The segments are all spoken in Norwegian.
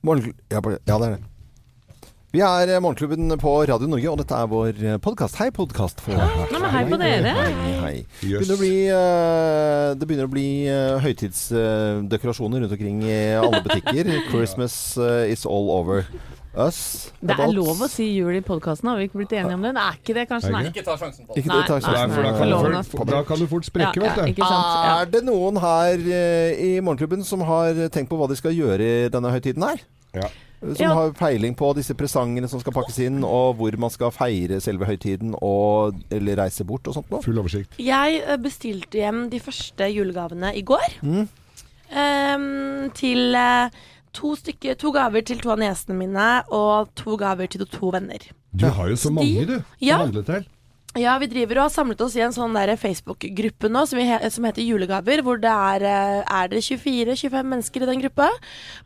Morgen... Ja, det er det. Vi er eh, Morgenklubben på Radio Norge, og dette er vår podkast. Hei, podkast. Hei, hei på dere. Hei, hei. Det begynner å bli, eh, det begynner å bli høytidsdekorasjoner rundt omkring i alle butikker. Christmas eh, is all over us. Det er lov å si jul i podkasten, har vi ikke blitt enige om det? Det er ikke det, kanskje? Nei. Ikke ta sjansen på det. Ikke Nei, ta nei, sjansen. Nei, for da, nei, kan du, fort- da kan du fort sprekke, ja, vet du. Ja. Er det noen her eh, i Morgenklubben som har tenkt på hva de skal gjøre i denne høytiden her? Ja. Som Ja. har peiling på disse presangene som skal pakkes inn, og hvor man skal feire selve høytiden og, eller reise bort og sånt noe? Full oversikt. Jeg eh, bestilte hjem de første julegavene i går. Mm. Um, til eh, to, stykker, to gaver til to av niesene mine og to gaver til to venner. Du har jo så mange, du. Ja. Å handle til. Ja, vi driver og har samlet oss i en sånn Facebook-gruppe nå som, vi he som heter Julegaver. Hvor det er, eh, er det 24-25 mennesker i den gruppa.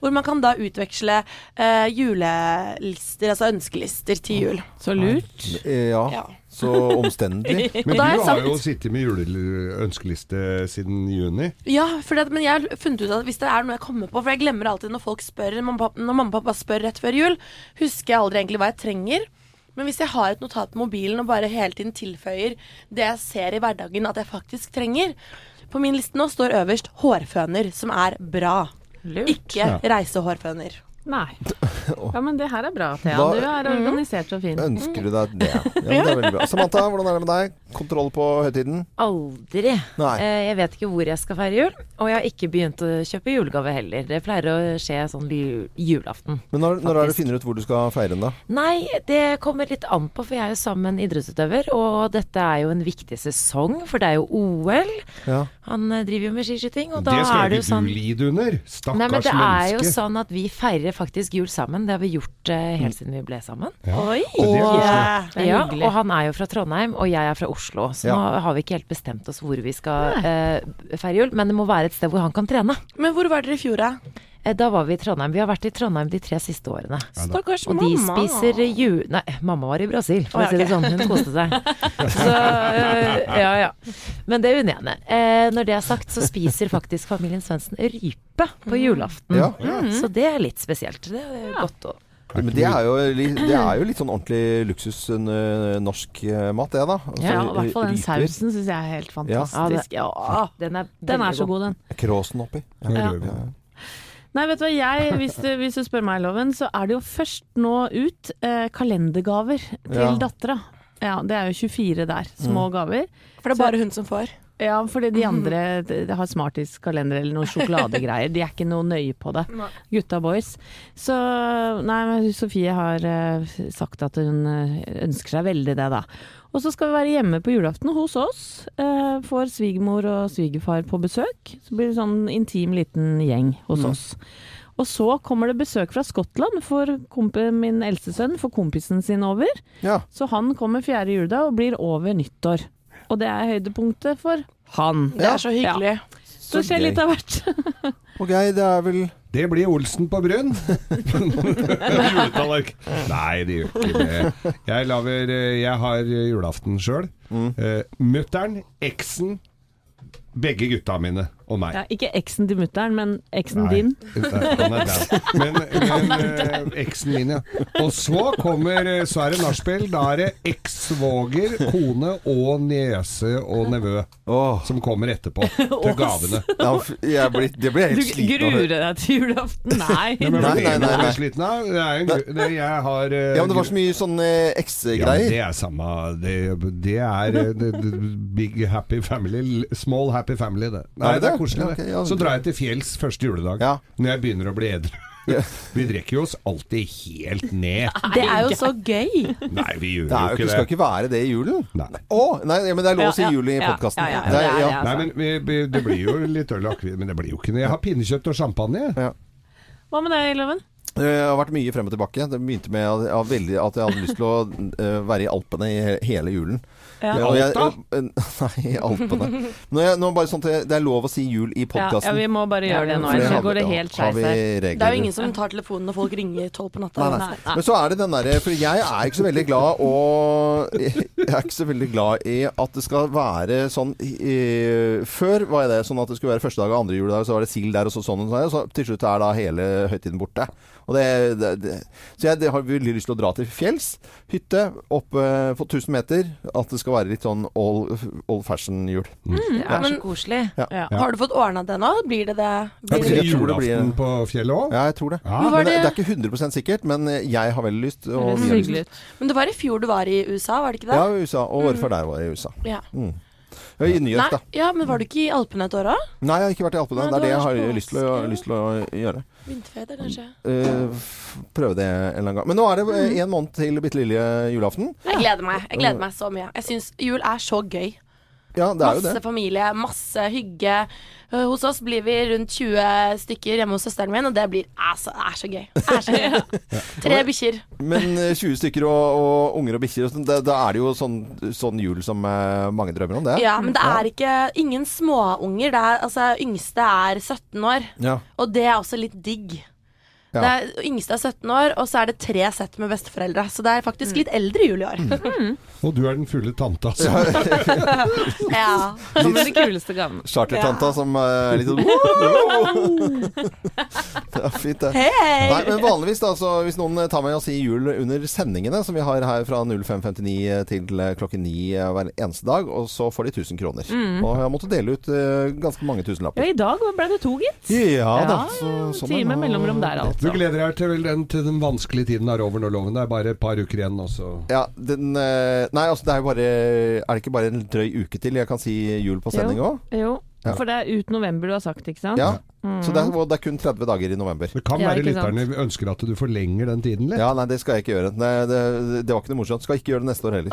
Hvor man kan da utveksle uh, julelister, altså ønskelister til jul. Så lurt. Ja, Ja. Så omstendelig. Men du har jo sittet med juleønskeliste siden juni. Ja, for det, men jeg har funnet ut at hvis det er noe jeg kommer på For jeg glemmer alltid når folk spør Når mamma, når mamma og pappa spør rett før jul, husker jeg aldri egentlig hva jeg trenger. Men hvis jeg har et notat på mobilen og bare hele tiden tilføyer det jeg ser i hverdagen at jeg faktisk trenger På min liste nå står øverst hårføner, som er bra. Lurt. Ikke Ja. reisehårføner. Nei. Ja, men det her er bra, Thea. Hva- Du er organisert og fin. Ønsker du deg det? Ja, men det er veldig bra. Samantha, hvordan er det med deg? Kontroll på høytiden? Aldri. Nei. Eh, Jeg vet ikke hvor jeg skal feire jul, og jeg har ikke begynt å kjøpe julegave heller. Det pleier å skje sånn julaften. Men når, når er det du finner ut hvor du skal feire den, da? Nei, det kommer litt an på, for jeg er jo sammen med en idrettsutøver, og dette er jo en viktig sesong, for det er jo OL. Ja. Han eh, driver jo med skiskyting, og da er det jo sånn Det skal ikke du lide under. Nei, men Stakkars det er jo sånn at vi feirer faktisk jul sammen. Det har vi gjort eh, helt siden vi ble sammen. Ja. Oi! Og. Er ja, og han er jo fra Trondheim, og jeg er fra Oslo. Så Ja. nå har vi ikke helt bestemt oss hvor vi skal eh, feire jul. Men det må være et sted hvor han kan trene. Men hvor var dere i fjor, da? Eh, da var vi i Trondheim. Vi har vært i Trondheim de tre siste årene. Stakkars Og de mamma. spiser jul... Nei, mamma var i Brasil, for Å, si det sånn. Hun koste seg. Så eh, ja, ja. Men det unner jeg henne. Eh, når det er sagt, så spiser faktisk familien Svendsen rype på julaften. Ja. Så det er litt spesielt. Det er godt å Men det er jo, det er jo litt sånn ordentlig luksus eh, norsk eh, mat, det, da. Altså, Ja, i hvert fall den ryper. sausen syns jeg er helt Ja, fantastisk. Ja, Den er, Den er så god, den. Kråsen oppi. Ja. Ja. Nei, vet du hva, jeg, hvis, du, hvis du spør meg, Loven, så er det jo først nå ut eh, kalendergaver til Ja. dattera. Ja, det er jo 24 der. Små gaver. For det er bare hun som får. Ja, fordi de andre de de har Smarties-kalender eller noen sjokoladegreier. De er ikke noe nøye på det. Gutta boys. Så nei, men Sofie har uh, sagt at hun eh, ønsker seg veldig det, da. Og så skal vi være hjemme på julaften hos oss. Eh, får svigermor og svigerfar på besøk. Så blir det sånn intim liten gjeng hos oss. Og så kommer det besøk fra Skottland for min eldste sønn, for kompisen sin over. Ja. Så han kommer fjerde juledag og blir over nyttår. Og det er høydepunktet for han. Det er så hyggelig. Så det skjer gøy. litt av hvert. ok, det er vel Det blir Olsen på Brønn. Juletallerken. Nei, det gjør ikke det. Jeg, lager, eh, jeg har julaften sjøl. Mm. Uh, Mutter'n, eksen, begge gutta mine og meg. Ja, ikke eksen til mutter'n, men eksen Nei, din. Men, men eh, eksen min, ja. Og så kommer eh, Så er det nachspiel. Da er det eks-svoger, kone og niese og nevø Åh, som kommer etterpå til gavene. ja, f- jeg blir, det blir jeg Du helt sliten av. Du gruer deg til julaften? Nei. Men Nei, nei, nei, nei. jeg sliten av. Det er en gru- det, jeg har eh, Ja, men det var så mye sånne Ja, ekse-greier. det er samme Det, det er eh, det, det, big happy family. l- Small happy family, det. Nei, det det er koselig, Ja, ok, ja, Så drar jeg til fjells første juledag. Ja. Når jeg begynner å bli edru. Vi drikker jo oss alltid helt ned. Det er jo så gøy. Nei, vi gjør Det, er jo ikke ikke, Det skal ikke være det i julen. Nei. Å, nei, men det er lov å si Ja, ja, jul i podkasten. ja, ja, det. Nei, men vi, det blir jo litt øl og akevitt, men det blir jo ikke det. Jeg har pinnekjøtt og champagne. Hva med deg, Loven? Det har vært mye frem og tilbake. Det begynte med at jeg, hadde veldig, at jeg hadde lyst til å eh, være i Alpene i hele julen. Ja. Alta? nei, Alpene. Nå jeg, nå bare sånn at det er lov å si jul i podkasten. ja, vi må bare gjøre det nå, ellers går det helt skeis her. Det er jo ingen som tar telefonen når folk ringer tolv på natta. Nei, nei. Nei. Men så er det den derre For jeg er ikke så veldig glad og Jeg er ikke så veldig glad i at det skal være sånn i, Før var jeg det sånn at det skulle være første dag og andre juledag, så var det sild der og så sånn og sånn. Og så til slutt er da hele høytiden borte. Og det, det, det, så jeg det har veldig lyst til å dra til fjells. Hytte oppe på 1000 meter. At det skal være litt sånn old, old fashion-jul. Det er Men- så koselig. Ja. Har du fått ordna det nå? Blir det det? Ja, Blir blir det julaften på fjellet òg? Ja, jeg tror det. Ja. Men det, er ikke 100% sikkert, men jeg har veldig lyst. Og har lyst. Men det var i fjor du var i USA, var det ikke det? Ja, USA. Og året før der var jeg i USA. Ja. Mm. Ja, I New York, da. ja, men var du ikke i Alpene et år òg? Nei, jeg har ikke vært i Alpene. Nei, Det er det jeg har lyst til, å, lyst til å gjøre. Vinterfeber, kanskje? Uh, prøve det en eller annen gang. Men nå er det Mm. en måned til bitte lille julaften. Jeg gleder meg. Jeg gleder meg så mye. Jeg syns jul er så gøy. Ja, det er jo Masse det. familie, masse hygge. Uh, Hos oss blir vi rundt 20 stykker hjemme hos søsteren min, og det blir altså, det er så gøy. Er så gøy. Tre bikkjer. Men eh, 20 stykker og, og unger og bikkjer, da- da er det jo sånn, sånn jul som eh, mange drømmer om, det. Ja, men det er ikke ingen småunger. Det er, altså, yngste er 17 år, Ja. og det er også litt digg. Ja. Det er, yngste er 17 år, og så er det tre sett med besteforeldre. Så det er faktisk litt eldre jul i år. Mm. Og du er den fulle tante, altså. ja. Som er de kuleste gavene. Chartertanta som eh, er litt sånn Det er fint, det. Hei! Nei, men vanligvis da, så hvis noen eh, tar med oss i jul under sendingene, som vi har her fra 05.59 til eh, klokken 9 eh, hver eneste dag, og så får de 1000 kroner. Og jeg har måttet dele ut eh, ganske mange tusenlapper. Ja, i dag ble det to, gitt. Ja da. Ja, Så, sånn time mellomrom der, Du altså. gleder deg til, vel den, til den vanskelige tiden er over når loven Det er bare et par uker igjen, og så Ja, den eh, Nei, altså det er jo bare Er det ikke bare en drøy uke til jeg kan si jul på sending òg? Jo, Ja. for det er ut november du har sagt, ikke sant? Ja. Så det er, og det er kun 30 dager i november. Det kan Ja, være sant. lytterne ønsker at du forlenger den tiden litt. Ja, nei, det skal jeg ikke gjøre. Det, det, det var ikke noe morsomt. Skal ikke gjøre det neste år heller.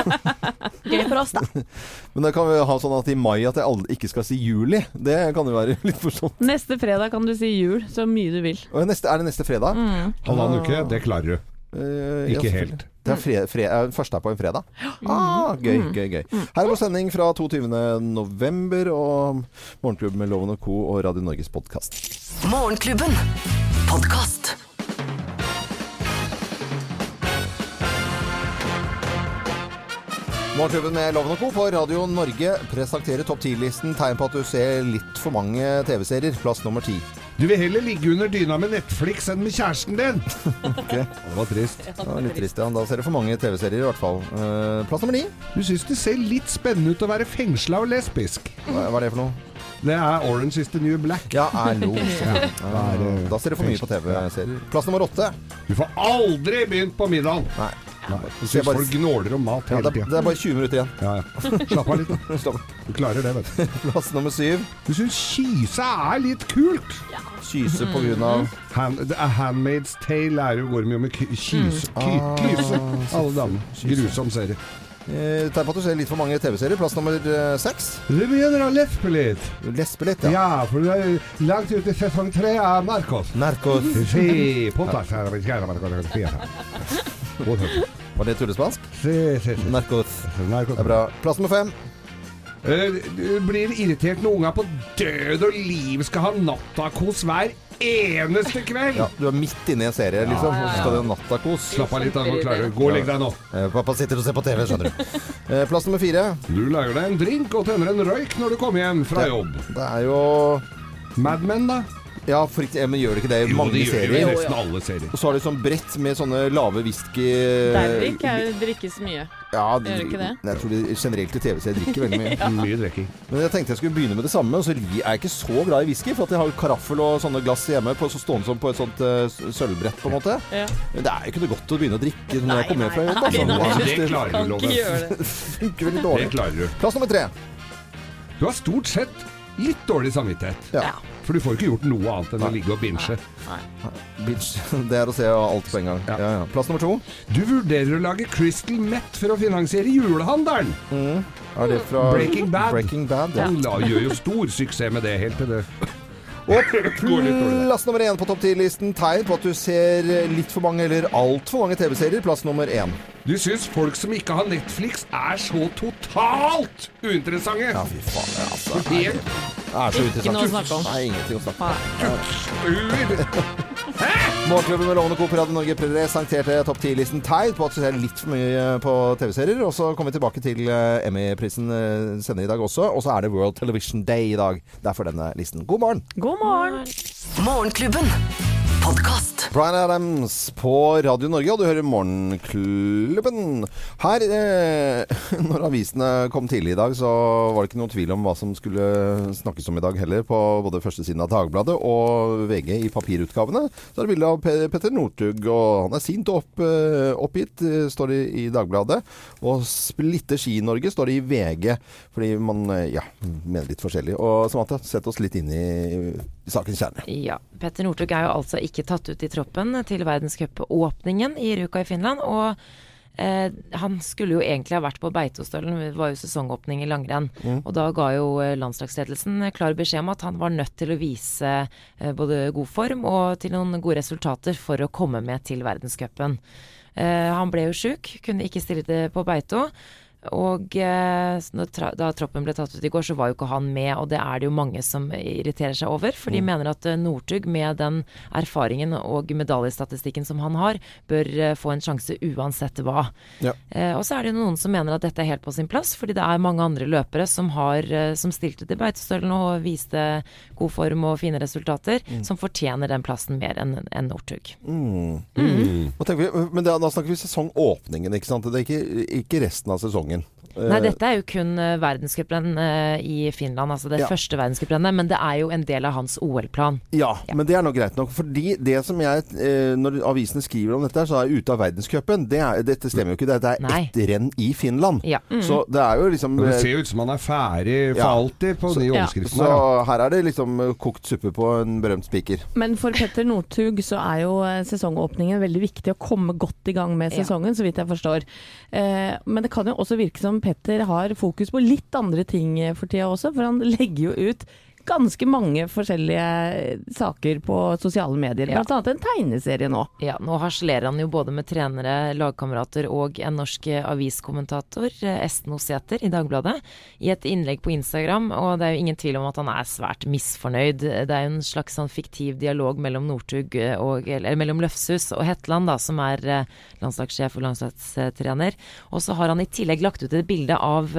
Gøy for oss, da. Men da kan vi ha sånn at i mai at jeg aldri, ikke skal si juli. Det kan jo være litt morsomt. Neste fredag kan du si jul så mye du vil. Og neste, er det neste fredag? Mm. Halvannen uke, det klarer du. Eh, Ikke ja, helt. Det er fre, fre, eh, første er på en fredag. Ah, gøy, gøy, gøy. Her er vår sending fra 22. november og Morgenklubben med Loven og Co. og Radio Norges podkast. Morgenklubben. Podkast. Morgenklubben med Loven og Co. på Radio Norge presenterer topp 10-listen tegn på at du ser litt for mange TV-serier. Plass nummer ti. Du vil heller ligge under dyna med Netflix enn med kjæresten din! Ok. Det var trist. Det var litt trist, ja. Da ser du for mange TV-serier i hvert fall. Uh, plass nummer ni. Du syns det ser litt spennende ut å være fengsla og lesbisk. Hva hva er det for noe? Det er Orange is the new black. Ja, er lov. Ja, Ja, da ser du for mye på TV-serier. Plass nummer åtte. Du får aldri begynt på middagen! Nei. Nei. Jeg syns bare- folk gnåler om mat hele det, tida. det er bare 20 minutter igjen. Ja, ja. Slapp av litt, da. Du klarer det, vet du. Plass nummer syv. Du syns kyse er litt kult? Kyse på grunn av Hand, A Handmaid's Tale er jo går mye med kyse. Mm. Ah. kyse. Alle damene. Grusom serie. eh, Tegn på at du ser litt for mange TV-serier. Plass nummer eh, seks. Du begynner å lespe litt. Lespe litt, ja. Ja, for du er langt ute i sesong tre av Narkos. Narkos. Si, potas her, Var det tullespansk? Si, si, si. Narkos. Narkos. Det er bra. Plass nummer fem. Eh, Du blir irritert når unga på død og liv skal ha nattakos hver eneste kveld. Ja, du er midt inne i en serie, liksom. Og så skal du ha nattakos. Slapp av litt, da. Nå klarer du. Gå og legg deg nå. Eh, Pappa sitter og ser på TV, skjønner du. Eh, Plass nummer fire. Du lager deg en drink og tenner en røyk når du kommer hjem fra jobb. Det er jo Mad Men, da? Ja, for ikke, men gjør det ikke det i mange det gjør jo i serier? nesten alle serier. Og så har de sånn brett med sånne lave whisky Dervik er- drikkes mye. Ja, de, Gjør ikke det? Jeg tror de generelt i TV-serier drikker veldig mye. Mye drikking. Men jeg tenkte jeg skulle begynne med det samme, og så er jeg ikke så glad i whisky. For at jeg har karaffel og sånne glass hjemme på, så stående som på et sånt uh, sølvbrett, på en måte. Ja. Men det er jo ikke noe godt å begynne å drikke når Nei, jeg kommer hjem fra nei, jobb. Altså. nei. nei, Det synes det klarer du, Kan Loven. det. funker veldig dårlig. Det klarer du. Plass nummer tre. Du har stort sett litt dårlig samvittighet. Ja. For du får ikke gjort noe annet enn å ligge og binche. Det er å se alt på en gang. Ja. Ja, ja. Plass nummer to. Du vurderer å lage Crystal Met for å finansiere julehandelen. Er det fra Breaking Bad. Breaking Bad ja. Han gjør jo stor suksess med det helt til det Og plass nummer én på topp ti-listen. Tegn på at du ser litt for mange eller altfor mange TV-serier. Plass nummer én. Du syns folk som ikke har Netflix, er så totalt uinteressante. Ja, fy faen. Altså, det Helt er så interessant. noe å snakke om. Nei, ingenting å snakke om. Morgenklubben med Lovende Coop på Radio Norge presenterte topp 10-listen tegn på at du ser litt for mye på TV-serier. Og så kommer vi tilbake til eh, Emmy-prisen sender senere i dag også. Og så er det World Television Day i dag. Derfor denne listen. God morgen! God morgen! Morgenklubben. Podkast. Bryan Adams på Radio Norge, og du hører Morgenklubben. Her, eh, når avisene kom tidlig i dag, så var det ikke noen tvil om hva som skulle snakkes om i dag heller, på både førstesiden av Dagbladet og VG i papirutgavene. Så er det bilde av Pe Petter Northug, og han er sint og opp, eh, oppgitt, eh, står det i Dagbladet. Og splitter Ski-Norge, står det i VG, fordi man eh, ja, mener litt forskjellig. Og Samantha, sett oss litt inn i sakens kjerne. Ja, Petter Northug er jo altså ikke tatt ut i troppen til verdenscupåpningen i Ruka i Finland. Og eh, han skulle jo egentlig ha vært på Beitostølen, det var jo sesongåpning i langrenn. Og da ga jo eh, landslagsledelsen klar beskjed om at han var nødt til å vise eh, både god form og til noen gode resultater for å komme med til verdenscupen. Eh, han ble jo sjuk, kunne ikke stille det på Beito. Og eh, da troppen ble tatt ut i går, så var jo ikke han med, og det er det jo mange som irriterer seg over. For de mener at eh, Northug, med den erfaringen og medaljestatistikken som han har, bør eh, få en sjanse uansett hva. Ja. Eh, og så er det jo noen som mener at dette er helt på sin plass, fordi det er mange andre løpere som, har, som stilte til Beitostølen og viste god form og fine resultater, som fortjener den plassen mer enn en Northug. Mm. vi? Men det, da snakker vi sesongåpningen, ikke sant? Det er ikke, ikke resten av sesongen. Nei, Eh, dette er jo kun uh, verdenscuprenn eh, i Finland, altså det Ja. første verdenscuprennet, men det er jo en del av hans OL-plan. Ja, men det er nå greit nok. Fordi det som jeg eh, Når avisene skriver om dette, så er jeg ute av verdenscupen. Det dette stemmer jo ikke. Dette er Nei. ett renn i Finland. Ja. Så det er jo liksom Men det eh, ser jo ut som han er ferdig for Ja. alltid på de ja. overskriftene. Så her, er det liksom eh, kokt suppe på en berømt spiker. Men for Petter Northug så er jo eh, sesongåpningen veldig viktig å komme godt i gang med Ja. sesongen, så vidt jeg forstår. Eh, men det kan jo også virke som Petter har fokus på litt andre ting eh, for tida også, for han legger jo ut ganske mange forskjellige saker på sosiale medier, blant annet en tegneserie nå. Ja, nå harselerer han jo både med trenere, lagkamerater og en norsk aviskommentator, eh, Esten Oseter i Dagbladet, i et innlegg på Instagram. Og det er jo ingen tvil om at han er svært misfornøyd. Det er jo en slags sånn fiktiv dialog mellom Northug eh, og Eller mellom Løfshus og Hetland, da, som er eh, landslagssjef og landslagstrener. Og så har han i tillegg lagt ut et bilde av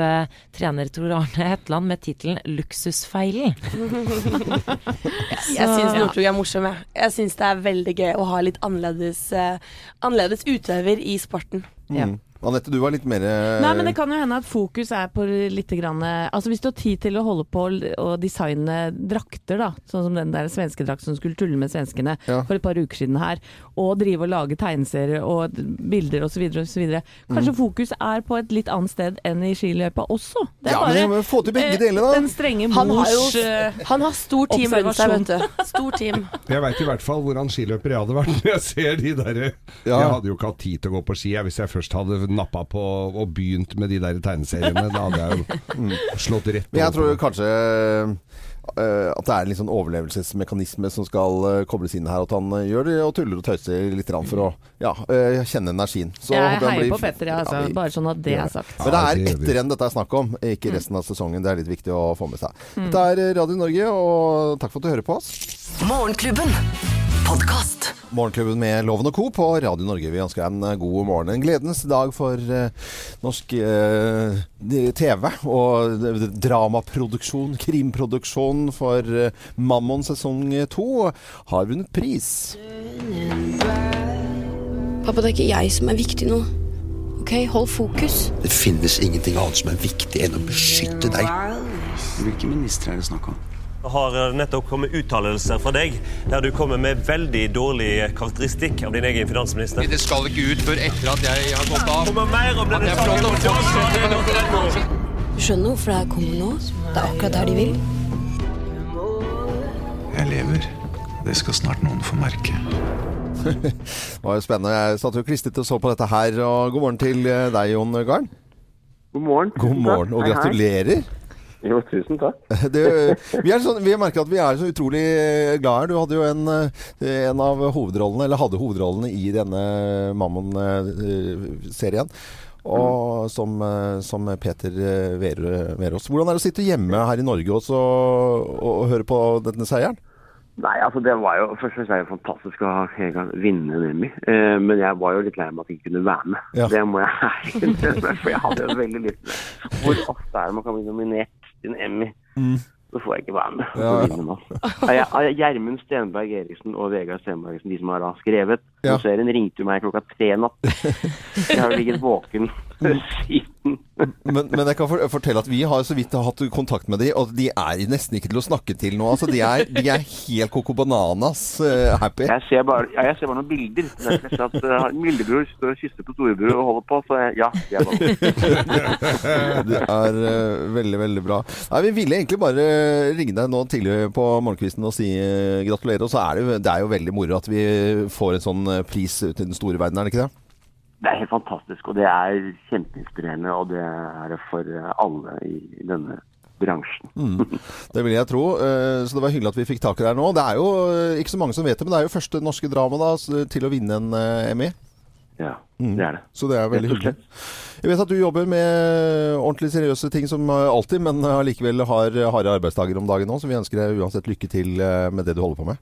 trener Tor Arne Hetland med tittelen 'Luksusfeilen'. Jeg syns Northug er morsom, jeg. Jeg syns det er veldig gøy å ha litt annerledes, uh, annerledes utøver i sporten. Ja. Mm. Anette, du var litt mer eh, Nei, men det kan jo hende at fokus er på litt grann Altså hvis du har tid til å holde på å designe drakter, da, sånn som den der svenske drakten som skulle tulle med svenskene Ja. for et par uker siden her, og drive og lage tegneserier og bilder osv. osv. Kanskje fokus er på et litt annet sted enn i skiløypa også? Det er Ja, men vi få til begge eh, deler, da. Den strenge Han har mors jo eh, Han har stor team rundt seg, vet du. Stor team. Jeg veit i hvert fall hvordan skiløper jeg hadde vært når jeg ser de derre Ja. Jeg hadde jo ikke hatt tid til å gå på ski jeg, hvis jeg først hadde nappa på og begynt med de der tegneseriene. Da hadde jeg jo slått rett Men jeg tror kanskje uh, at det er en sånn overlevelsesmekanisme som skal uh, kobles inn her. At han uh, gjør det og tuller og tøyser litt for å ja, kjenne energien. Så Jeg heier blir- på Petter, ja, altså. Ja, vi- Bare sånn at det er sagt. Men det er etter enn ett renn dette er snakk om, ikke resten av sesongen. Det er litt viktig å få med seg. Dette er Radio Norge, og takk for at du hører på oss. Morgenklubben. Podkast. Morgenklubben med Loven og Co. på Radio Norge. Vi ønsker deg en eh, god morgen. En gledens dag for eh, norsk eh, TV og eh, dramaproduksjon, krimproduksjon for eh, Mammon sesong to har vunnet pris. Pappa, det er ikke jeg som er viktig nå. Ok, hold fokus. Det finnes ingenting annet som er viktig enn å beskytte deg. Hvilke ministre er det snakk om? Har nettopp kommet uttalelser fra deg der du kommer med veldig dårlig karakteristikk av din egen finansminister. Det skal ikke ut før etter at jeg har gått av. Kommer mer om denne dette. Du skjønner hvorfor det her kommer nå? Det er akkurat der de vil. Jeg lever. Det skal snart noen få merke. Det var jo spennende. Jeg satt jo klistret og så på dette her. Og god morgen til eh, deg, Jon Garn. God morgen. God morgen, og gratulerer. Jo, tusen takk. Det, vi, sånn, vi merker at vi er så utrolig glad her. Du hadde jo en, eh, en av hovedrollene, eller hadde hovedrollene i denne Mammon-serien. Og som, eh, som Peter eh, Verås. Hvordan er det å sitte hjemme her i Norge også, og, og høre på denne seieren? Nei, altså det var jo Først og fremst er det fantastisk å vinne en Emmy. Eh, men jeg var jo litt lei meg at jeg ikke kunne være med. Ja. Det må jeg ærlig innrømme, for jeg hadde jo veldig lyst til det. Hvor ofte er det man kan bli nominert en Emmy? så får jeg ikke være med. Ja, ja, Gjermund Stenberg Eriksen og Vegard Stenberg Eriksen, de som har da skrevet Ja. serien, ringte jo meg klokka tre natt. Jeg har jo ligget våken siden. Men, men jeg kan for, fortelle at vi har så vidt hatt kontakt med de, og de er nesten ikke til å snakke til nå. Altså, de, er, de er helt coco bananas uh, happy. Jeg ser bare, ja, jeg ser bare noen bilder. Er at uh, Mildebror står og kysser på storebror og holder på, så jeg, ja. det er bare... Det er uh, veldig, veldig bra. Nei, Vi ville egentlig bare ringe deg nå tidlig på morgenkvisten og si eh, gratulerer. Og så er det, det er jo veldig moro at vi får en sånn eh, pris ut i den store verden, er det ikke det? Det er helt fantastisk, og det er kjempeinspirerende, og det er det for uh, alle i denne bransjen. Mm. Det vil jeg tro. eh, Så det var hyggelig at vi fikk tak i deg nå. Det er jo eh, ikke så mange som vet det, men det er jo første norske drama da, til å vinne en eh, Emmy. Ja, Mm. det er det. Så det er veldig hyggelig. Jeg vet at du jobber med ordentlig seriøse ting som eh, alltid, men allikevel har harde arbeidsdager om dagen nå, så vi ønsker deg uansett lykke til eh, med det du holder på med.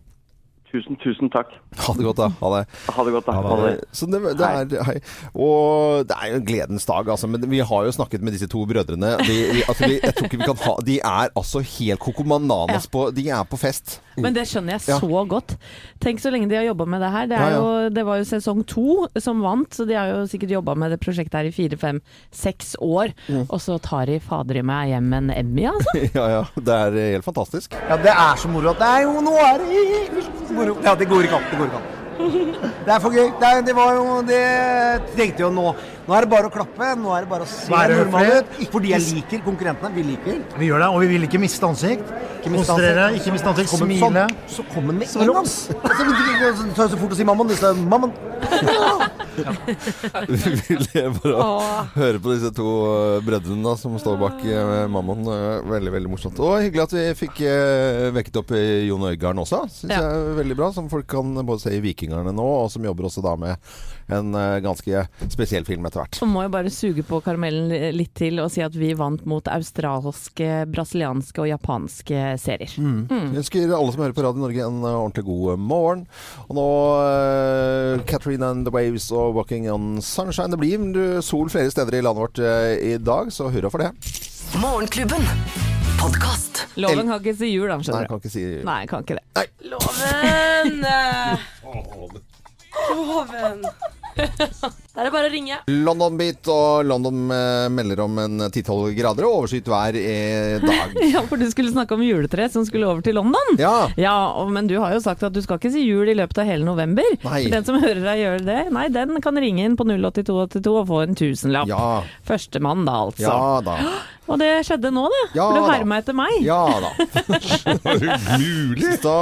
Tusen, tusen takk. Ha det godt, da. Ha det. Ha det godt, da. Ha det. Så det, det er, hei. Og det er jo en gledens dag, altså. Men vi har jo snakket med disse to brødrene. De, vi, altså, vi, jeg tror ikke vi kan ha De er altså helt coco ja. på De er på fest. Men det skjønner jeg Ja. så godt. Tenk så lenge de har jobba med det her. Det, er Ja, ja. Jo, det var jo sesong to som vant, så de har jo sikkert jobba med det prosjektet her i fire, fem, seks år. Mm. Og så tar de fader i meg hjem en Emmy, altså. Ja, ja. Det er helt fantastisk. Ja, det er så moro at det er jo Nå er det helt moro. Ja, det går ikke an. Det går ikke an. Det er for gøy. Det, er, det var jo Det tenkte jo nå. Nå er det bare å klappe. Nå er det bare å se normal ut. Fordi jeg liker konkurrentene. Vi liker. Vi gjør det, og vi vil ikke miste ansikt. Ikke miste ansikt. ikke miste ansikt, smile. Sånn, så kommer den med en gang. rops. Så fort å si 'mammon'. Det Vi lever bare hører høre på disse to eh, brødrene da, som står bak Mammon. Eh, Veldig, veldig morsomt. Og hyggelig at vi fikk eh, vekket opp Jon Øigarden også. Syns Ja. jeg er veldig bra. Som folk kan både se i Vikingerne nå, og som jobber også da med en eh, ganske spesiell film etter hvert. Så må jeg bare suge på karamellen litt til og si at vi vant mot australske, brasilianske og japanske serier. Mm. Jeg ønsker alle som hører på Radio Norge en ordentlig god morgen. Og nå uh, Catherine and the Waves og Walking on Sunshine. Det blir eh, sol flere steder i landet vårt uh, i dag, så hurra for det. Morgenklubben. Podcast. Loven kan ikke si jul, da, Nei, kan ikke si Nei, jeg kan ikke det. Loven! Loven. Da er det bare å ringe. London Beat og London eh, melder om en 10-12 grader og overskyet vær i dag. Ja, for du skulle snakke om juletre som skulle over til London. Ja. og, Men du har jo sagt at du skal ikke si jul i løpet av hele november. Nei. For Den som hører deg gjøre det, nei, den kan ringe inn på 08282 og få en tusenlapp. Ja. Førstemann da, altså. Ja da. Og det skjedde nå, det. Ja for du herma etter meg. Ja da. Så da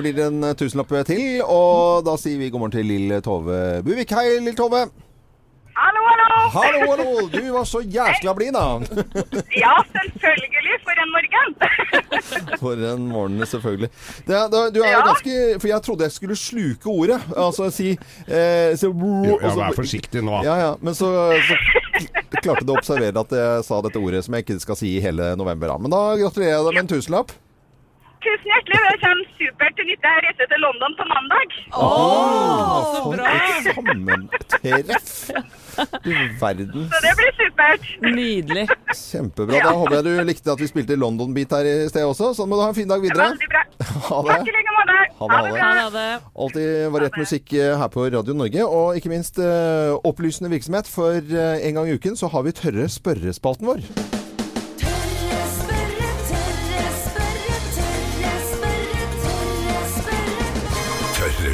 blir det en tusenlapp til, og da sier vi god morgen til Lill Tove Buvik. Hei, Lill Tove. Hallo, hallo! Hallo, hallo! Du var så jæskla blid, da. Ja, selvfølgelig. For en morgen. For en morgen, selvfølgelig. Det, det, du er Ja. ganske For jeg trodde jeg skulle sluke ordet. Altså si eh, så, Jo, ja, vær forsiktig nå. Ja, ja. Men så, så klarte du å observere at jeg sa dette ordet som jeg ikke skal si i hele november. Da. Men da gratulerer jeg deg med en tusenlapp. Tusen hjertelig. Det kommer supert til nytte. Jeg reiser til London på mandag. Åh, for et sammentreff! Du verden. Så det blir supert. Nydelig. Kjempebra. Da håper jeg du likte at vi spilte London Beat her i sted også. Sånn må du ha en fin dag videre. Veldig bra. Ha det. Takk i like måte. Ha det, ha det. Ha det. Alltid variert musikk eh, her på Radio Norge, og ikke minst eh, opplysende virksomhet. For eh, en gang i uken så har vi Tørre spørrespalten vår.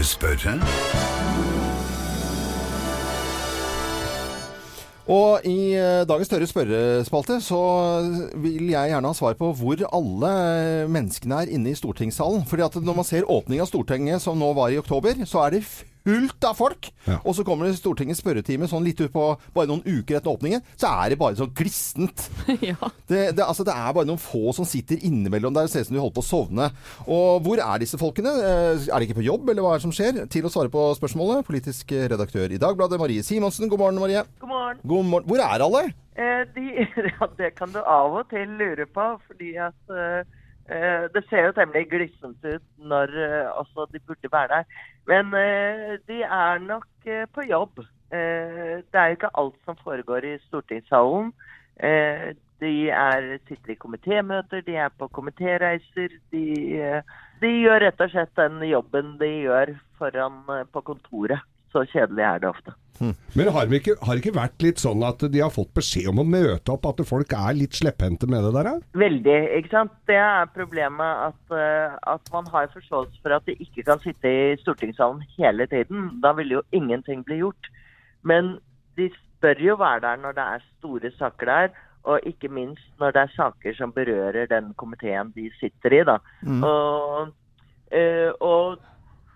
Spørre? Og i eh, dagens større spørrespalte så vil jeg gjerne ha svar på hvor alle menneskene er inne i stortingssalen. Fordi at når man ser åpning av Stortinget som nå var i oktober, så er det fullt av folk. Og så kommer det Stortingets spørretime sånn litt ut på bare noen uker etter åpningen, så er det bare så glissent. Det, det, altså, det er bare noen få som sitter innimellom der og ser ut som de holder på å sovne. Og hvor er disse folkene? Eh, Er de ikke på jobb, eller hva er det som skjer? Til å svare på spørsmålet, politisk redaktør i Dagbladet, Marie Simonsen. God morgen, Marie. God morgen. God morgen. Hvor er alle? Eh, de, ja, det kan du av og til lure på, fordi at eh, det ser jo temmelig glissent ut når eh, også de burde være der. Men eh, de er nok eh, på jobb. Eh, det er jo ikke alt som foregår i stortingssalen. Eh, De er, sitter i komitémøter, de er på komitéreiser. De, eh, de gjør rett og slett den jobben de gjør foran eh, på kontoret. Så kjedelig er det ofte. Men har det ikke, har det ikke vært litt sånn at de har fått beskjed om å møte opp, at folk er litt slepphendte med det der? da? Veldig, ikke sant. Det er problemet at, eh, at man har forståelse for at de ikke kan sitte i stortingssalen hele tiden. Da vil jo ingenting bli gjort. Men de bør jo være der når det er store saker der. Og ikke minst når det er saker som berører den komiteen de sitter i. da. Mm. Og, øh, og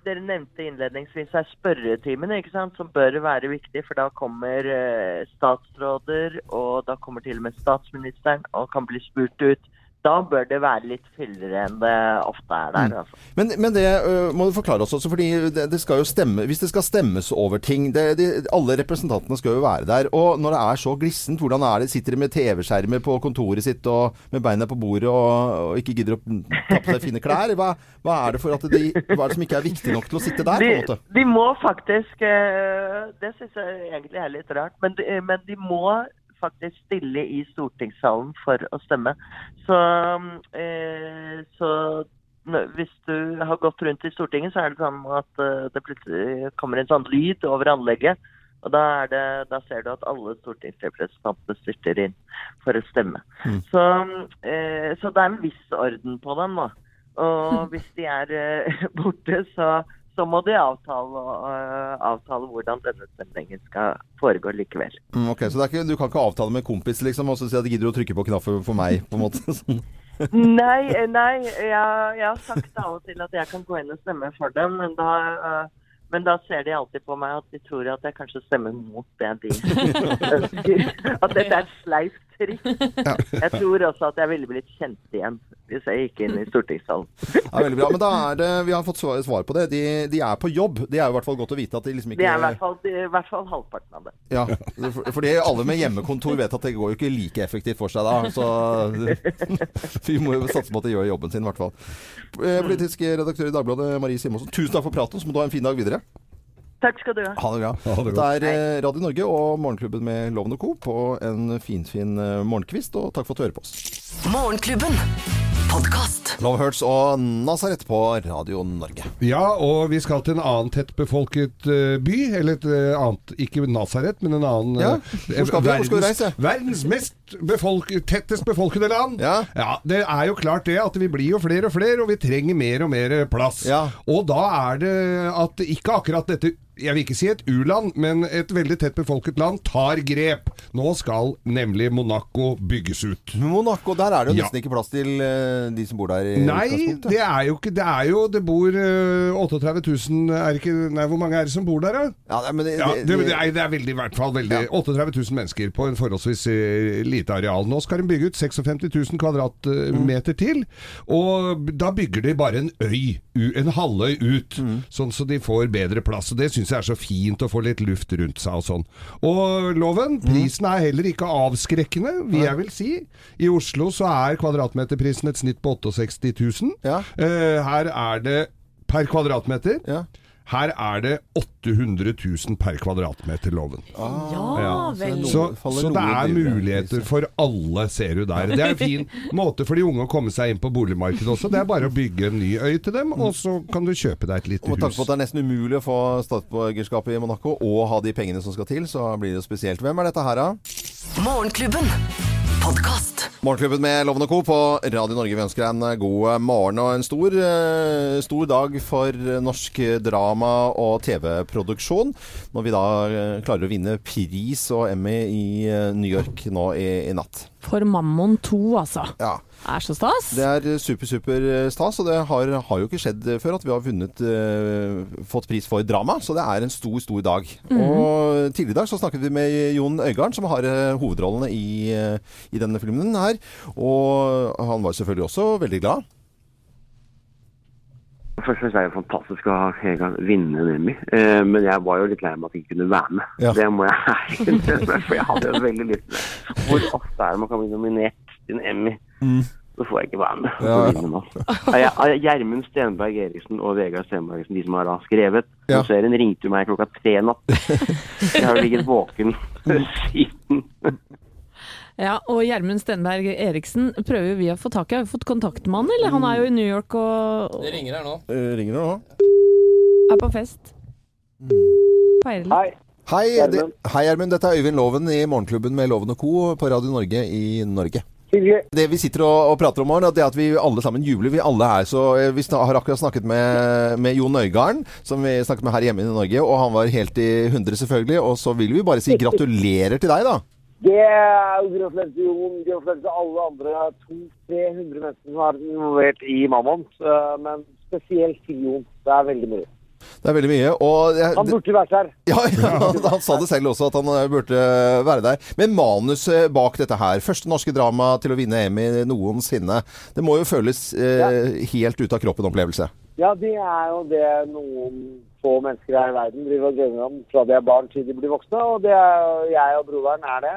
dere nevnte innledningsvis er spørretimene, ikke sant, som bør være viktig. For da kommer eh, statsråder, og da kommer til og med statsministeren og kan bli spurt ut. Da bør det være litt fyllere enn det ofte er der. Mm. altså. Men, men det uh, må du forklare oss også, fordi det, det skal jo stemme Hvis det skal stemmes over ting det, det, Alle representantene skal jo være der. Og når det er så glissent, hvordan er det? Sitter de med TV-skjermer på kontoret sitt og med beina på bordet og, og ikke gidder å ta på seg fine klær? Hva, hva er det for at de, hva er det som ikke er viktig nok til å sitte der, på en måte? De, de må faktisk uh, Det syns jeg egentlig er litt rart, men de, men de må faktisk stille i stortingssalen for å stemme. Så, eh, så hvis du har gått rundt i Stortinget, så er det sånn at eh, det plutselig kommer en sånn lyd over anlegget. Og da, er det, da ser du at alle stortingsrepresentantene styrter inn for å stemme. Så, eh, så det er en viss orden på dem. da. Og hvis de er eh, borte, så, så må de avtale, uh, avtale hvordan denne stemningen skal foregå likevel. Mm, ok, Så det ikke, du kan ikke avtale med kompis liksom, og så si at de gidder å trykke på knappen for meg? på en måte. Sånn. Nei, eh, nei jeg, jeg har sagt av og til at jeg kan gå inn og stemme for dem, men da, uh, men da ser de alltid på meg at de tror at jeg kanskje stemmer mot det de ønsker. At dette er et triks. Jeg tror også at jeg ville blitt kjent igjen hvis jeg gikk inn i stortingssalen. Ja, veldig bra. Men da er det, vi har fått svar, på det. De, de er på jobb. Det er jo i hvert fall godt å vite at de liksom ikke Det er i hvert fall, i hvert fall halvparten av det. Ja, for- fordi alle med hjemmekontor vet at det går jo ikke like effektivt for seg da. Så vi må jo satse på at de gjør jobben sin, i hvert fall. Eh, Politisk redaktør i Dagbladet, Marie Simonsen, tusen takk for praten. Så må du ha en fin dag videre. Takk skal du ha. Ha det bra. Ha det Dette er eh, Radio Norge og Morgenklubben med Loven og Co. på en finfin fin morgenkvist, og takk for at du hører på oss. Morgenklubben. Love Hurts og Nazaret på Radio Norge. Ja, og vi skal til en annen tettbefolket eh, by. Eller et eh, annet Ikke Nazaret, men en annen Ja, eh, hvor skal vi? Hvor skal vi reise? Verdens mest befolk, tettest befolkede land. Ja. ja. Det er jo klart det at vi blir jo flere og flere, og vi trenger mer og mer plass. Ja. Og da er det at ikke akkurat dette jeg vil ikke si et u-land, men et veldig tett befolket land tar grep. Nå skal nemlig Monaco bygges ut. Monaco, der er det jo Ja. nesten ikke plass til eh, de som bor der i Nei, det er jo ikke Det er jo Det bor eh, 38 000 er ikke, Nei, hvor mange er det som bor der, da? Ja, men det, Ja, det- det, er, det er veldig, i hvert fall veldig 38 000 mennesker på en forholdsvis eh, lite areal. Nå skal de bygge ut 56 000 kvadratmeter til, og da bygger de bare en øy, en halvøy ut, sånn så de får bedre plass. Og Det syns jeg er så fint å få litt luft rundt seg og sånn. Og loven, prisen er heller ikke avskrekkende, vil jeg vel si. I Oslo så er kvadratmeterprisen et snitt på 68 000. Ja. her er det per kvadratmeter. Her er det 800 000 per kvadratmeter, loven. Ja, vel. Så, så det er muligheter for alle, ser du der. Det er en fin måte for de unge å komme seg inn på boligmarkedet også. Det er bare å bygge en ny øy til dem, og så kan du kjøpe deg et lite Og med tanke på at det er nesten umulig å få statsborgerskap i Monaco og ha de pengene som skal til, så blir det spesielt. Hvem er dette her, da? Morgenklubben. Podkast. Morgenklubben med Loven Co. på Radio Norge. Vi ønsker deg en god morgen og en stor, eh, stor dag for norsk drama- og TV-produksjon. Når vi da eh, klarer å vinne pris og Emmy i eh, New York nå i, i natt. For Mammon 2, altså. Ja. Er så stas. Det er eh, super, super stas, og det har, har jo ikke skjedd før at vi har vunnet, uh, fått pris for drama. Så det er en stor, stor dag. Mm. Og tidligere i dag så snakket vi med Jon Øigarden, som har eh, hovedrollene i, eh, i denne filmen her. Og han var selvfølgelig også veldig glad. Først og fremst er det fantastisk å ha en gang vinne en Emmy, eh, men jeg var jo litt lei meg at jeg ikke kunne være med. Ja. Det må jeg ærlig innrømme, for jeg hadde jo veldig lyst. Hvor ofte er det man kan bli nominert til en Emmy? Så får jeg ikke være med. Mm. Ja, ja, Gjermund Stenberg Eriksen og Vegard Stenberg Eriksen, de som har da skrevet Ja. serien, ringte jo meg klokka tre natt. Jeg har jo ligget våken siden. Ja, og Gjermund Stenberg Eriksen prøver vi å få tak i. Har vi fått kontakt med han, eller? Han er jo i New York og Det ringer her nå. Det Ringer her nå? er på fest. Feirer litt. Hei, det, hei Gjermund. Dette er Øyvind Loven i Morgenklubben med Loven og Co. på Radio Norge i Norge. Det vi sitter og, og prater om, morgen, det er at vi alle sammen jubler. Vi alle er så eh, Vi har akkurat snakket med, med Jon Øigarden, som vi snakket med her hjemme i Norge, og han var helt i hundre, selvfølgelig. Og så vil vi bare si gratulerer til deg, da. Det er til Jon, til alle andre 200-300 mennesker som er involvert i Mammon. eh, Men spesielt til Jon. Det er veldig mye. Det er veldig mye. Jeg, Han burde vært her. Ja, ja, han sa det selv også, at han eh, burde være der. Men manuset bak dette her, første norske drama til å vinne Emmy noensinne, det må jo føles eh, helt ut av kroppen-opplevelse. Ja, det er jo det noen få mennesker her i verden driver og drømmer om fra de er barn til de blir voksne. Og det er, jeg og broderen er det.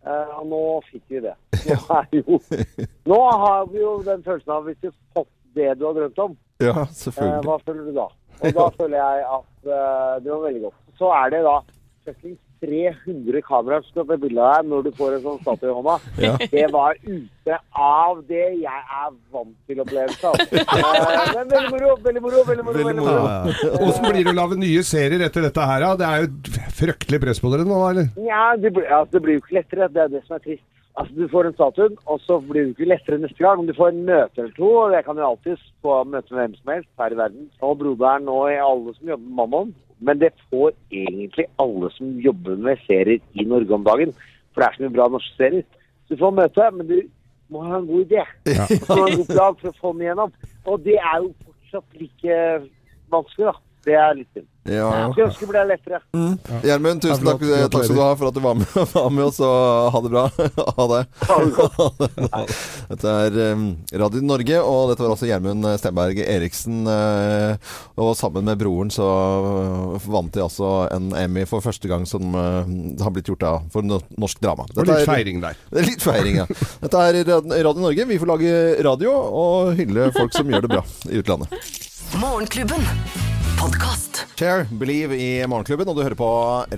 Uh, og nå fikk vi det. Nå, jo, nå har vi jo den følelsen av hvis du fått det du har drømt om, Ja, selvfølgelig. selvfølgelig. hva føler du da? Og da føler jeg at uh, det var veldig godt. Så er det da fuckings 300 kameraer som skal ta bilde av deg når du får en sånn statue i hånda. Ja. Det var ute av det jeg er vant til opplevelse av. Eh, Men veldig moro, veldig moro, veldig moro. Veldig moro. Åssen blir det å lage nye serier etter dette her, da? Det er jo fryktelig press på dere nå, eller? Ja, det, blir- altså, det blir jo ikke lettere. Det er det som er trist. Altså, Du får en statue, og så blir det jo ikke lettere neste gang. Men du får en møte eller to, og jeg kan jo alltid få møte med hvem som helst her i verden. Og broderen og alle som jobber med Mammon. Men det får egentlig alle som jobber med serier i Norge om dagen. For det er så mye bra norske serier. Så du får møte, men du må ha en god idé. Du må ha en god plan for å få den igjennom. Og det er jo fortsatt like vanskelig, da. Det er litt synd. Ja, ja. Skulle ønske det ble lettere. Mm. Gjermund, tusen takk, takk skal du ha for at du var med, var med oss, og ha det bra. ha det. Dette er Radio Norge, og dette var altså Gjermund Stenberg Eriksen. eh, og sammen med broren så eh, vant de altså en Emmy for første gang som eh, har blitt gjort da, for no norsk drama. Og litt feiring der. Det er litt feiring, ja. Dette er Radio Norge. Vi får lage radio og hylle folk som gjør det bra i utlandet. Morgenklubben. Podkast. Share, Believe i Morgenklubben, og du hører på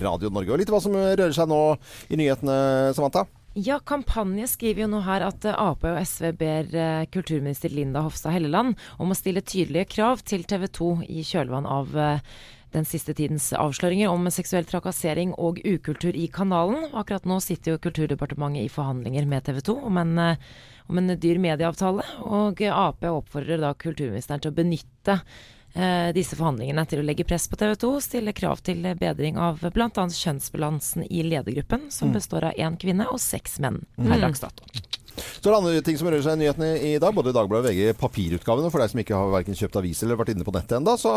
Radio Norge. Og litt hva som rører seg nå i nyhetene, Samantha. Ja, Kampanje skriver jo nå her at Ap og SV ber eh, kulturminister Linda Hofstad Helleland om å stille tydelige krav til TV 2 i kjølvann av eh, den siste tidens avsløringer om seksuell trakassering og ukultur i kanalen. Akkurat nå sitter jo Kulturdepartementet i forhandlinger med TV 2 om en, eh, om en dyr medieavtale, og Ap oppfordrer da kulturministeren til å benytte disse forhandlingene til å legge press på TV 2, stille krav til bedring av bl.a. kjønnsbalansen i ledergruppen, som Mm. består av én kvinne og seks menn per Mm. dags dato. Så er det andre ting som rører seg i nyhetene i dag, både i Dagbladet og VG papirutgavene. For deg som ikke har hverken kjøpt avis eller vært inne på nettet ennå, så,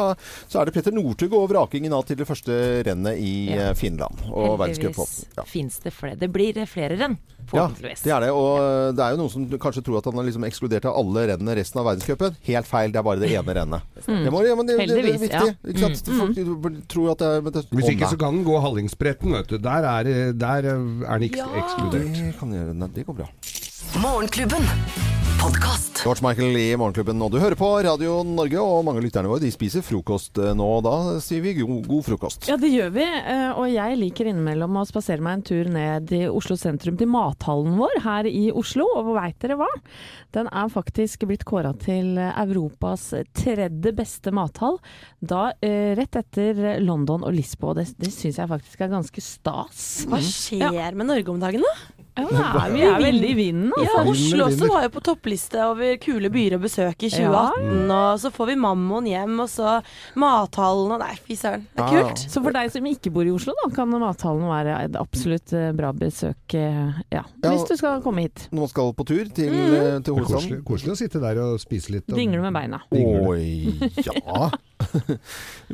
så er det Petter Northug og vrakingen av til det første rennet i Ja. eh, Finland. Og verdenscup. Ja. fins det flere. Det blir flere renn, Ja, det er det. Og ja. det er jo noen som kanskje tror at han har liksom ekskludert av alle rennene resten av verdenscupen. Helt feil, det er bare det ene rennet. Mm. Det, må, ja, men det, det, det er viktig. ja. Ikke sant? Mm. Folk tror at det er det, Hvis ikke så kan den gå Hallingsbretten, vet du. Der er, der er den ikke Ja. ekskludert. Det kan gjøre, det går bra. Morgenklubben. George Michael i Morgenklubben, og du hører på Radio Norge, og mange av lytterne våre de spiser frokost nå, og Da sier vi god, god frokost. Ja, det gjør vi. eh, Og jeg liker innimellom å spasere meg en tur ned i Oslo sentrum til mathallen vår her i Oslo. Og veit dere hva? Den er faktisk blitt kåra til Europas tredje beste mathall. Da eh, rett etter London og Lisboa. Det, det syns jeg faktisk er ganske stas. Hva skjer med Norge om dagen, da? Ja, er, vi er veldig i vinden, Ja, altså. Oslo også var jo på toppliste over kule byer å besøke i 2018. Og så får vi Mammon hjem, og så Mathallen og Nei, fy søren. Det er kult. Så for deg som ikke bor i Oslo, da, kan mathallen være et absolutt eh, bra besøk. eh, Ja, Ja. hvis du skal komme hit. Når man skal på tur til, Mm. eh, til hovedstaden. Koselig, koselig å sitte der og spise litt. Og... Dingle med beina. Oi, ja.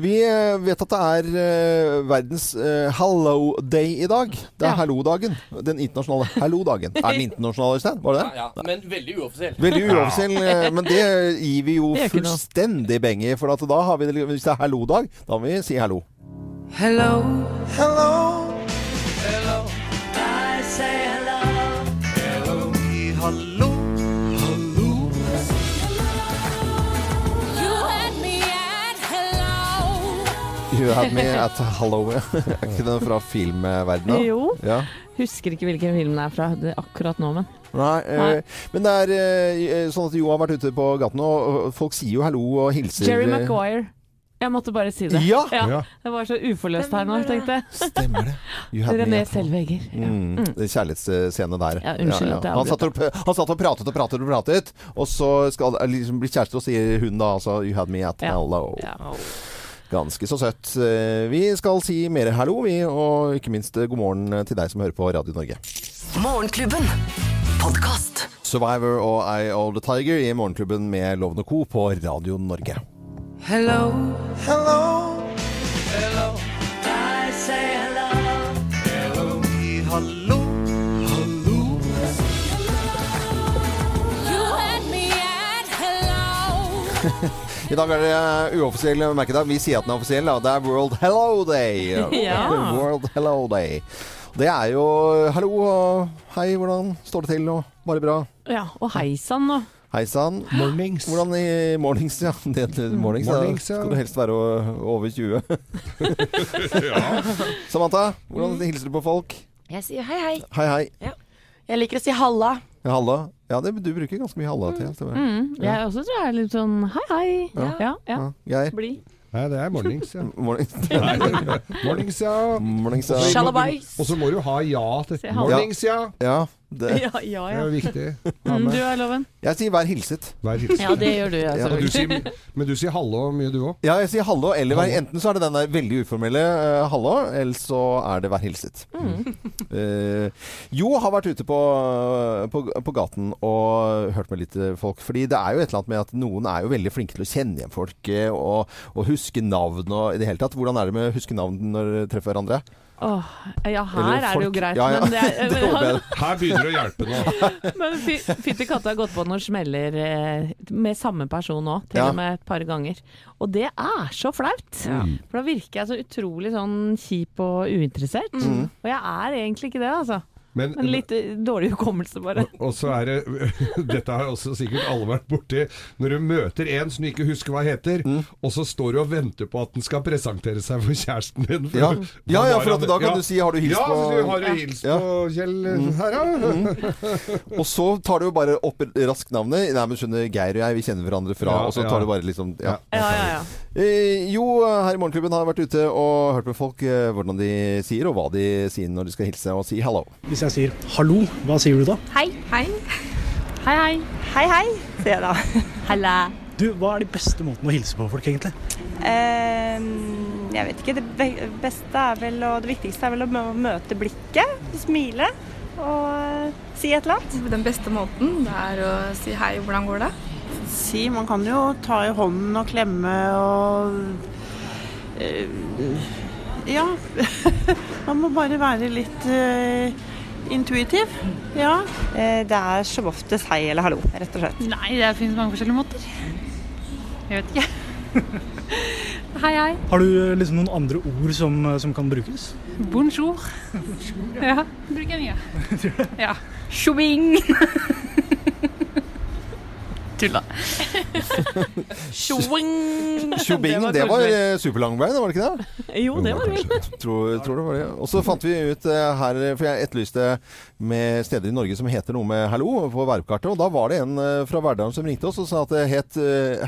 Vi eh, vet at det er eh, verdens eh, Hello Day i dag. Det er Ja. Hallo-dagen. Den internasjonale Hallo-dagen. Er den internasjonal, Øystein? Var det det? Ja, ja, men veldig uoffisiell. Veldig uoffisiell, men det gir vi jo fullstendig beng i. For at da har vi hvis det er Hallo-dag, da må vi si hallo. Hello, hello, hello. I say hello. Hello, hallo, You had me at hello. At Hello. er ikke den fra filmverdenen? Jo. Ja. Husker ikke hvilken film det er fra det, er akkurat nå, men. Nei, Nei. eh, men det er eh, sånn at Jo har vært ute på gaten, og folk sier jo hallo og hilser. Jerry Maguire. Jeg måtte bare si det. Ja! Ja. Det var så uforløst her nå, tenkte jeg. Stemmer det. René At Ja. Mm, det er Kjærlighetsscene der. Ja, unnskyld at jeg han, satt og, han satt og pratet og pratet og pratet, og så skal liksom bli kjærester, og sier hun da altså You had me at Ja. Ganske så søtt. Eh, Vi skal si mer hallo, vi, og ikke minst eh, god morgen til deg som hører på Radio Norge. Morgenklubben. Podkast. Survivor og I of the Tiger i Morgenklubben med Lovende Co. på Radio Norge. Hello, hello, hello. I say hello, hello, hello, hello. You had me at hello. I dag er det uoffisiell merkedag. Vi sier at den er offisiell. Da. Det er World Hello Day. Ja. World Hello Day. Det er jo hallo og hei, hvordan står det til? Og bare bra. Ja, og hei sann og Hei sann. Mornings. Hvordan i mornings, ja. Det, mornings, Mornings, ja. ja. Skal du helst være over 20. Samantha, hvordan hilser du på folk? Jeg sier hei, hei. Hei, hei. Jeg liker å si halla. Ja, Halla. Ja, det, du bruker ganske mye halla til. stemmer. mm, Jeg også tror jeg er litt sånn hei, hei. Ja. Ja, ja. Geir? Bli. Nei, det er mornings, ja. Mornings. Nei, mornings, ja. Mornings, Shalabais. Og så må du ha ja til. Mornings, ja. Ja, det. Ja, ja, Det er viktig. Mm, du er loven. Jeg sier vær hilset. Vær hilset. Ja, det gjør du, jeg, Ja, du sier, men du sier hallo mye, du òg. Ja, jeg sier hallo, eller hallo. enten så er det den der veldig uformelle uh, hallo, eller så er det vær hilset. Mm. Uh, jo har vært ute på, på, på gaten og hørt med litt eh, folk. Fordi det er jo et eller annet med at noen er jo veldig flinke til å kjenne igjen folk og, og huske navn og i det hele tatt. Hvordan er det med å huske navn når dere treffer hverandre? Åh, ja, her Eller er det jo folk. greit, Ja, ja. men det er, Det jeg. Her begynner det å hjelpe nå. Men fy- fytti katta har gått på noen smeller eh, med samme person òg, til Ja. og med et par ganger. Og det er så flaut. Mm. For da virker jeg så utrolig sånn kjip og uinteressert. Mm. Og jeg er egentlig ikke det, altså. Men, Men litt dårlig hukommelse, bare. og så er det Dette har også sikkert alle vært borti. Når du møter en som du ikke husker hva heter, Mm. og så står du og venter på at den skal presentere seg for kjæresten din. Ja. Ja, ja, for at da kan Ja. du si, har du hilst ja, på- Ja, har du hilst Ja. på Kjell her, da? Og så tar du jo bare opp raskt navnet. Nei, men skjønner, Geir og jeg, vi kjenner hverandre fra Ja, Og så ja. tar du bare liksom Ja. Ja, ja, ja. Eh, jo, her i Morgenklubben har jeg vært ute og hørt med folk eh, hvordan de sier, og hva de sier når de skal hilse og si hallo. Hvis jeg sier hallo, hva sier du da? Hei. Hei. Hei, hei. Hei, hei, sier jeg da. Halla. Du, Hva er de beste måtene å hilse på folk, egentlig? Um, jeg vet ikke. Det beste er vel, og det viktigste er vel å møte blikket, smile og eh, si et eller annet. Den beste måten det er å si hei, hvordan går det? Si, man kan jo ta i hånden og klemme og uh, Ja. man må bare være litt eh, intuitiv. Ja. Eh, det er som oftest hei eller hallo, rett og slett. Nei, det finnes mange forskjellige måter. Jeg vet ikke. hei, hei. Har du eh, liksom noen andre ord som, eh, som kan brukes? Bonjour. Ja, bruker jeg mye. Ja. Tjobing. Tulla. Tjoing! Tjobing, det var eh, superlangbein, var det ikke det? Jo, det var det vel. Tror, tror det var det. Og så fant vi ut eh, her, for jeg etterlyste med steder i Norge som heter noe med hallo på verbkartet, og da var det en eh, fra Verdalen som ringte oss og sa at det het eh,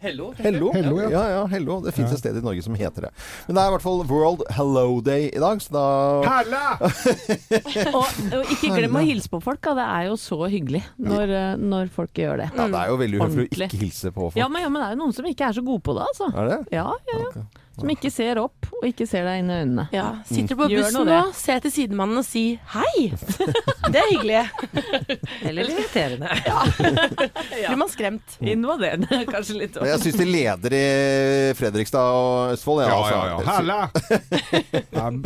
hello. Hello. Hello. Ja. ja. ja, hello. Det fins et sted i Norge som heter det. Men det er i hvert fall World Hello Day i dag, så da Halla! Og, og ikke glem å hilse på folk, da. Det er jo så hyggelig når, eh, når folk gjør det. Ja, det er jo veldig uhøflig å ikke hilse på folk. Ja men, ja, men det er jo noen som ikke er så gode på det, altså. Er det? Ja, ja, ja. Som ikke ser opp, og ikke ser deg inn i øynene. Ja, Sitter du på bussen nå se til sidemannen og si hei. Det er hyggelig. Eller irriterende. Ja. Blir man skremt. Invaderende, kanskje litt. Og Jeg syns de leder i Fredrikstad og Østfold. Ja, altså. ja, ja. Halla! Det er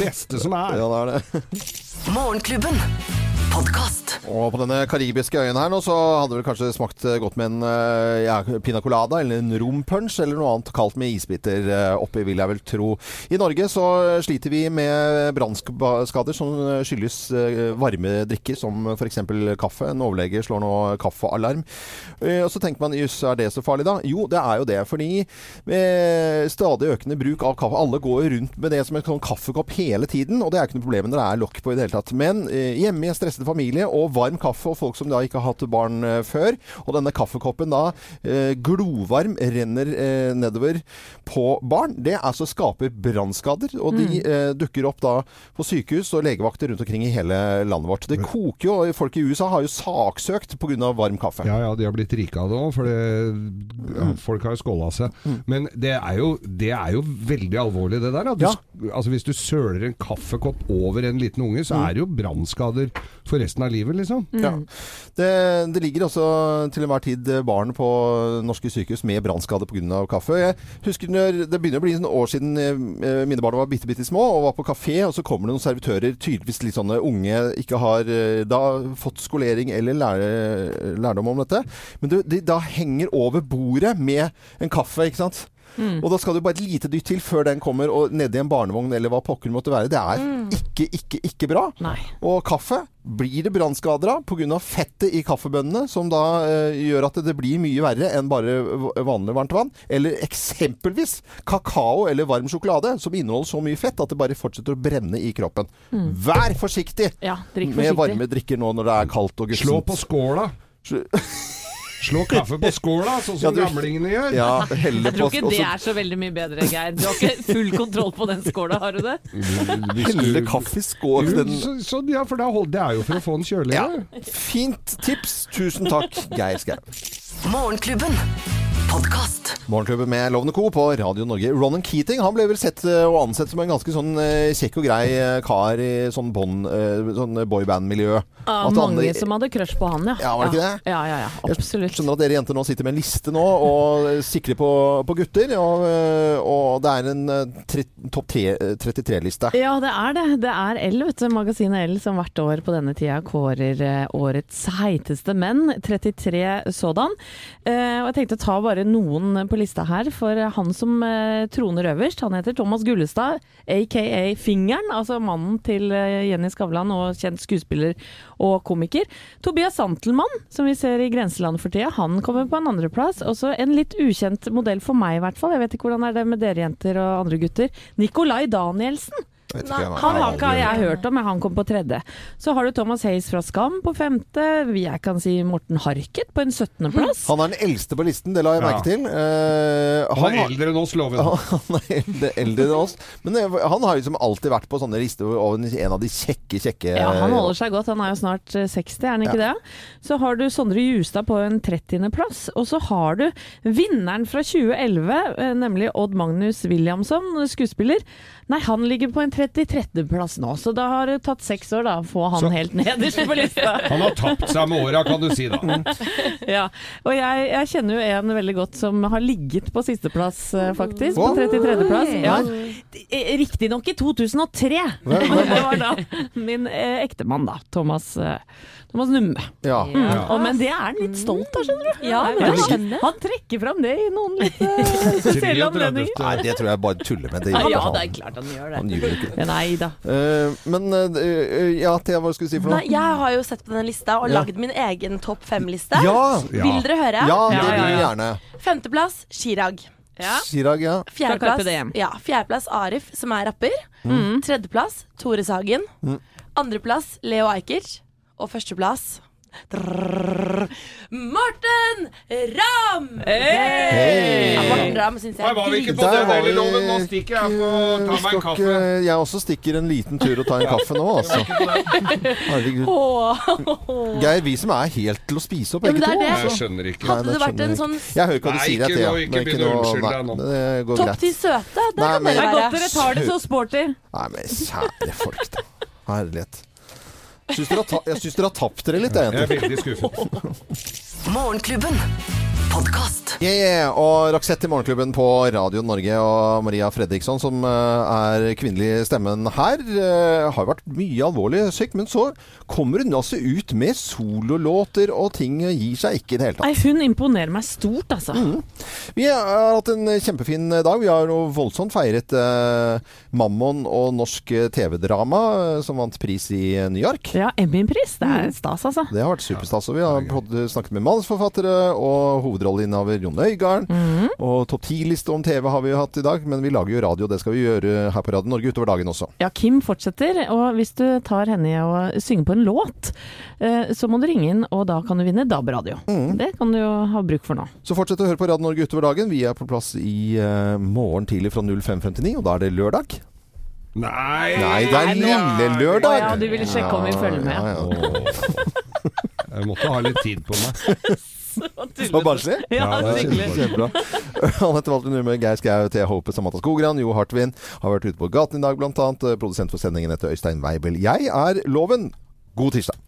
beste som er. Ja, det er det. Morgenklubben. Podkast. Og på denne karibiske øyen her nå, så hadde det kanskje smakt godt med en eh, ja, pina colada eller en rompunch eller noe annet kaldt med isbiter eh, oppi, vil jeg vel tro. I Norge så sliter vi med brannskader som skyldes eh, varme drikker, som f.eks. kaffe. En overlege slår nå kaffealarm. Og så tenker man jøss, er det så farlig da? Jo, det er jo det. Fordi med stadig økende bruk av kaffe Alle går rundt med det som en sånn kaffekopp hele tiden, og det er ikke noe problem når det er lokk på i det hele tatt. Men hjemme i en stresset familie og varm kaffe og folk som da ikke har hatt barn eh, før, og denne kaffekoppen da eh, glovarm renner eh, nedover på barn, det altså skaper brannskader, og de Mm. dukker opp da på sykehus og legevakter rundt omkring i hele landet vårt. Det koker jo, og folk i USA har jo saksøkt pga. varm kaffe. Ja, ja, de har blitt rike av det òg, for det, ja, folk har jo skåla seg. Men det er, jo, det er jo veldig alvorlig, det der. Du, ja. altså, hvis du søler en kaffekopp over en liten unge, så Mm. er det jo brannskader for resten av livet, liksom. Ja. Det, det ligger også til enhver tid barn på norske sykehus med brannskade pga. kaffe. Jeg husker når, Det begynner å bli noen år siden eh, mine barn var bitte, bitte små og var på kafé, og så kommer det noen servitører, tydeligvis litt sånne unge, ikke har eh, da fått skolering eller lære, lærdom om dette. Men du, de da henger over bordet med en kaffe, ikke sant? Mm. Og da skal det bare et lite dytt til før den kommer og nedi en barnevogn eller hva pokker måtte være. Det er Mm. ikke, ikke, ikke bra. Og kaffe blir det brannskader av pga. fettet i kaffebønnene, som da eh, gjør at det blir mye verre enn bare vanlig varmt vann. Eller eksempelvis kakao eller varm sjokolade, som inneholder så mye fett at det bare fortsetter å brenne i kroppen. Mm. Vær forsiktig Ja, forsiktig med varme drikker nå når det er kaldt og gussent. Slå på skåla. Slå kaffe på skåla, sånn som Ja, du- gamlingene gjør. Ja, helle Jeg tror ikke det er så veldig mye bedre, Geir. Du har ikke full kontroll på den skåla, har du det? Helle kaffe i skål. Så, så, ja, for det er, hold, det er jo for å få den kjøligere. Fint tips. Tusen takk, Geir Skau. Podkast. Morgenklubben med Lovende Co. på Radio Norge. Ronan Keating han ble vel sett eh, og ansett som en ganske sånn eh, kjekk og grei eh, kar i sånn, bånd, eh, sånn boyband-miljø. Ja, mange alle- som hadde crush på han, ja. Ja, var det ikke det? Ja, ja, ja. Absolutt. Jeg skjønner at dere jenter nå sitter med en liste nå og sikrer på, på gutter. Og, og det er en topp eh, 33-liste. Ja, det er det. Det er L, vet du. Magasinet L som hvert år på denne tida kårer årets heiteste menn. 33 sådan. Eh, og jeg tenkte å ta bare noen på lista her, for han som eh, troner øverst, han heter Thomas Gullestad, aka Fingeren. Altså mannen til eh, Jenny Skavlan og kjent skuespiller og komiker. Tobias Santelmann, som vi ser i Grenseland for tida, han kommer på en andreplass. Også en litt ukjent modell for meg, i hvert fall. Jeg vet ikke hvordan det er med dere jenter og andre gutter. Nikolai Danielsen. Ikke Han har ikke jeg hørt om, men han kom på tredje. Så har du Thomas Hayes fra Skam på femte. Jeg kan si Morten Harket på en 17. plass. Han er den eldste på listen, det la jeg merke til. Uh, Han er eldre enn oss, loven. Han er eldre, eldre enn oss. Men eh, han har liksom alltid vært på sånne lister over en av de kjekke, kjekke Ja, han holder seg godt. Han er jo snart eh, 60, er han ikke det? Så har du Sondre Justad på en 30. plass. Og så har du vinneren fra 2011, eh, nemlig Odd Magnus Williamson, skuespiller. Nei, han ligger på en 33. plass nå, så da har det tatt seks år da å få han Så- helt nederst på lista. Han har tapt seg med åra, kan du si da. ja, og jeg, jeg kjenner jo en veldig godt som har ligget på sisteplass, faktisk. faktisk. På 33. plass. Ja. Oi. Riktignok i 2003. Hvem- hvem det var da min eh, ektemann, da. Thomas, eh, Thomas Numme. Ja. Mm. Ja. Og, men det er han litt stolt av, skjønner du. Ja, jeg. Han trekker fram det i noen litt eh, spesielle anledninger. Nei, det tror jeg bare tuller med. Det gjør ja, han. det er klart han gjør det. Han gjør ikke det. Nei da. Uh, men uh, ja, Thea, hva skulle du si for noe? Nei, jeg har jo sett på denne lista og Ja. lagd min egen topp fem-liste. Ja! Vil dere høre? Ja, det vil vi gjerne. Femteplass Chirag. Chirag, ja. Fjerdeplass, ja, fjerdeplass Arif, som er rapper. Mm. Tredjeplass Tore Sagen. Mm. Andreplass Leo Ajkic. Og førsteplass Morten Ramm! Hei! Ja, Morten Ramm syns jeg er Der var vi- Nå stikker jeg på tar meg en kaffe. jeg også stikker en liten tur og tar en kaffe nå, altså. Herregud. Geir, vi som er helt til å spise opp, begge det to. Jeg skjønner ikke. Hadde det vært en sånn. Jeg hører hva du sier, jeg. Thea. ikke begynn å unnskylde deg nå. Topp ti søte. Det kan kan være. Det er godt dere tar det så sporty. Nei, men kjære folk, da. Herlighet. Syns dere har ta- Jeg syns dere har tapt dere litt, jeg, Jeg er jenter. veldig skuffet. Morgenklubben. Podkast. Yeah, og Roxette i Morgenklubben på Radio Norge og Maria Fredriksson, som eh, er kvinnelig stemmen her, eh, har jo vært mye alvorlig syk, men så kommer hun altså ut med sololåter, og ting gir seg ikke i det hele tatt. Nei, hun imponerer meg stort, altså. Vi har hatt en kjempefin dag. Vi har jo voldsomt feiret eh, Mammon og norsk TV-drama, eh, som vant pris i New York. Ja, Emmy-pris. Det er stas, altså. Det har vært superstas. Og vi har snakket med manusforfattere og hovedrolleinnehaver Jon Øigarden. Og topp ti-liste om TV har vi jo hatt i dag, men vi lager jo radio. Det skal vi gjøre her på Radio Norge utover dagen også. Ja, Kim fortsetter, og hvis du tar henne i å synge på en låt, eh, så må du ringe inn, og da kan du vinne DAB-radio. Det kan du jo ha bruk for nå. Så fortsett å høre på Radio Norge utover dagen. Vi er på plass i eh, morgen tidlig fra 05.59, og da er det lørdag. Nei! Nei, det er lille lørdag. Å ja, du ville sjekke om vi følger med. Ja, ja. Jeg måtte ha litt tid på meg. Så barnslig? Ja, det er. Kjempebra. Anette Walter Numme, Geir Skau, Thea Hope, Samantha Skogran, Jo Hartvin har vært ute på gaten i dag, blant annet. Produsent for sendingen heter Øystein Weibel. Jeg er Loven. God tirsdag.